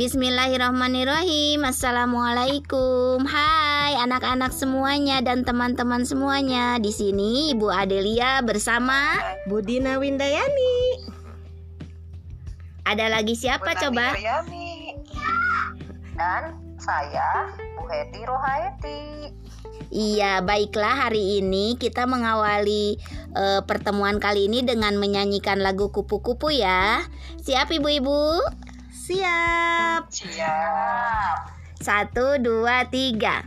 Bismillahirrahmanirrahim. Assalamualaikum. Hai anak-anak semuanya dan teman-teman semuanya. Di sini Ibu Adelia bersama Budina Windayani Ada lagi siapa Bu coba? Dan saya Bu Heti Rohaeti Iya, baiklah. Hari ini kita mengawali eh, pertemuan kali ini dengan menyanyikan lagu kupu-kupu ya. Siap ibu-ibu? Siap Siap. Satu, dua, tiga.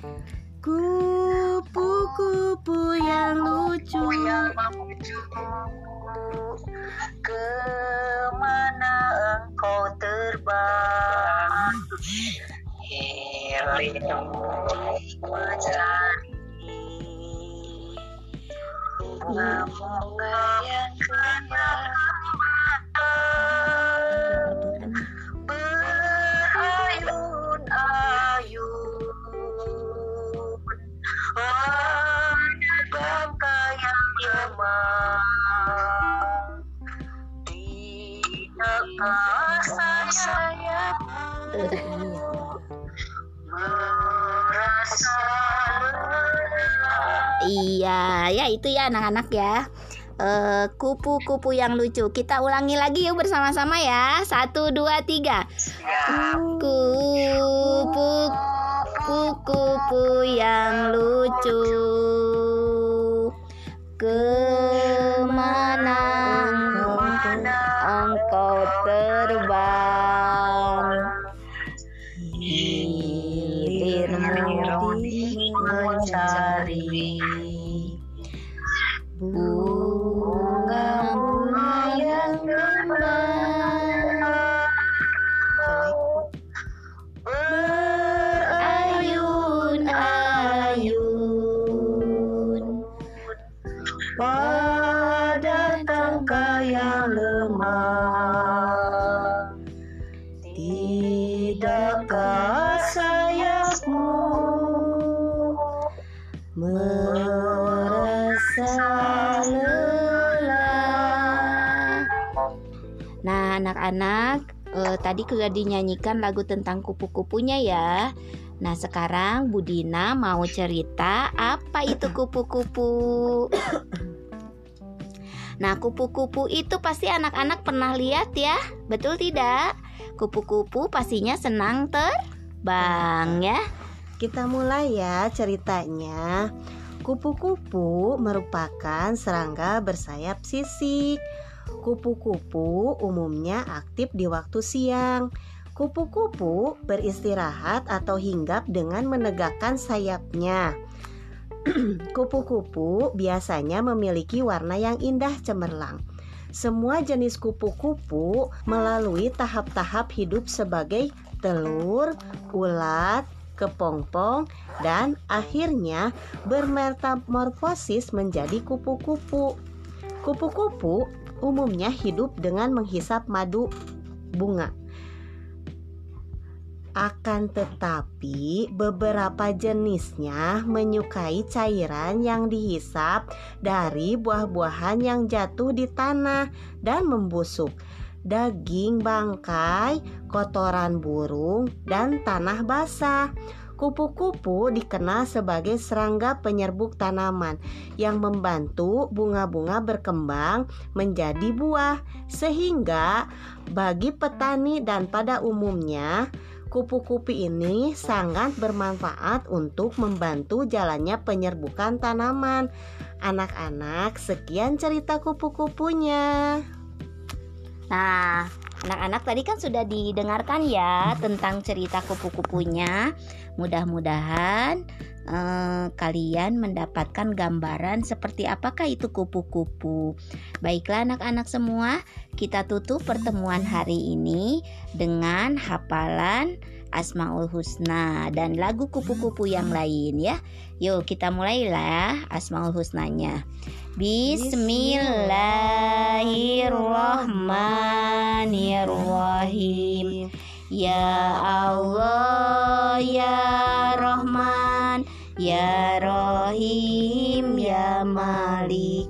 Kupu-kupu yang lucu. Ke mana engkau terbang? Lindungi mencari Bunga-bunga yang Iya, ya itu ya anak-anak ya. Eh, kupu-kupu yang lucu. Kita ulangi lagi yuk bersama-sama ya. Satu, dua, tiga. siap Kupu-kupu yang lucu. Ke mana bunga-bunga yang kembang. Berayun-ayun. Pada tangka yang lemah. Tidakkah sayapmu Merasa anak-anak, eh, tadi sudah dinyanyikan lagu tentang kupu-kupunya ya. Nah, sekarang Budina mau cerita apa itu kupu-kupu. Nah, kupu-kupu itu pasti anak-anak pernah lihat ya, betul tidak? Kupu-kupu pastinya senang terbang ya. Kita mulai ya ceritanya Kupu-kupu merupakan serangga bersayap sisik Kupu-kupu umumnya aktif di waktu siang. Kupu-kupu beristirahat atau hinggap dengan menegakkan sayapnya. Kupu-kupu biasanya memiliki warna yang indah cemerlang. Semua jenis kupu-kupu melalui tahap-tahap hidup sebagai telur, ulat, kepompong, dan akhirnya bermetamorfosis menjadi kupu-kupu. Kupu-kupu umumnya hidup dengan menghisap madu bunga. Akan tetapi, beberapa jenisnya menyukai cairan yang dihisap dari buah-buahan yang jatuh di tanah dan membusuk, daging bangkai, kotoran burung, dan tanah basah. Kupu-kupu dikenal sebagai serangga penyerbuk tanaman yang membantu bunga-bunga berkembang menjadi buah, sehingga bagi petani dan pada umumnya kupu-kupu ini sangat bermanfaat untuk membantu jalannya penyerbukan tanaman. Anak-anak, sekian cerita kupu-kupunya. Nah, anak-anak tadi kan sudah didengarkan ya tentang cerita kupu-kupunya. Mudah-mudahan eh, kalian mendapatkan gambaran seperti apakah itu kupu-kupu. Baiklah anak-anak semua, kita tutup pertemuan hari ini dengan hafalan Asmaul Husna dan lagu kupu-kupu yang lain ya. Yuk kita mulailah Asmaul Husnanya. Bismillahirrahmanirrahim. Ya Allah ya Rahman ya Rahim ya Malik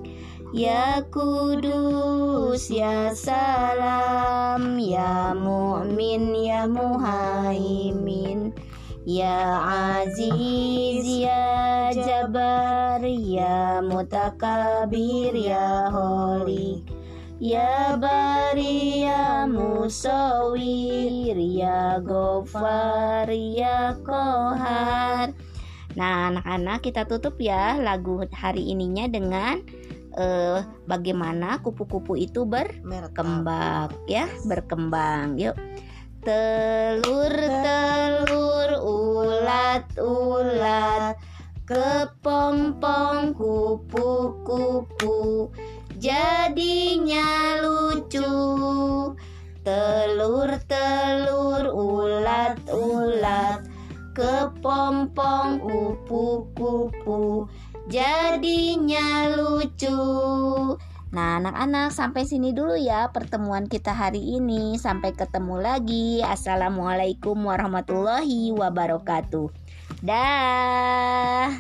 ya Kudus ya salam ya mu'min ya muhaimin Ya Aziz ya Jabar ya Mutakabir ya Holik Ya Bari ya Musawir ya Gofar ya Kohar Nah anak-anak kita tutup ya lagu hari ininya dengan eh, bagaimana kupu-kupu itu berkembang ya berkembang. Yuk. Telur telur ulat ulat kepompong kupu-kupu jadinya lucu telur telur ulat ulat kepompong kupu-kupu jadinya lucu Nah, anak-anak sampai sini dulu ya pertemuan kita hari ini. Sampai ketemu lagi. Assalamualaikum warahmatullahi wabarakatuh. Dah.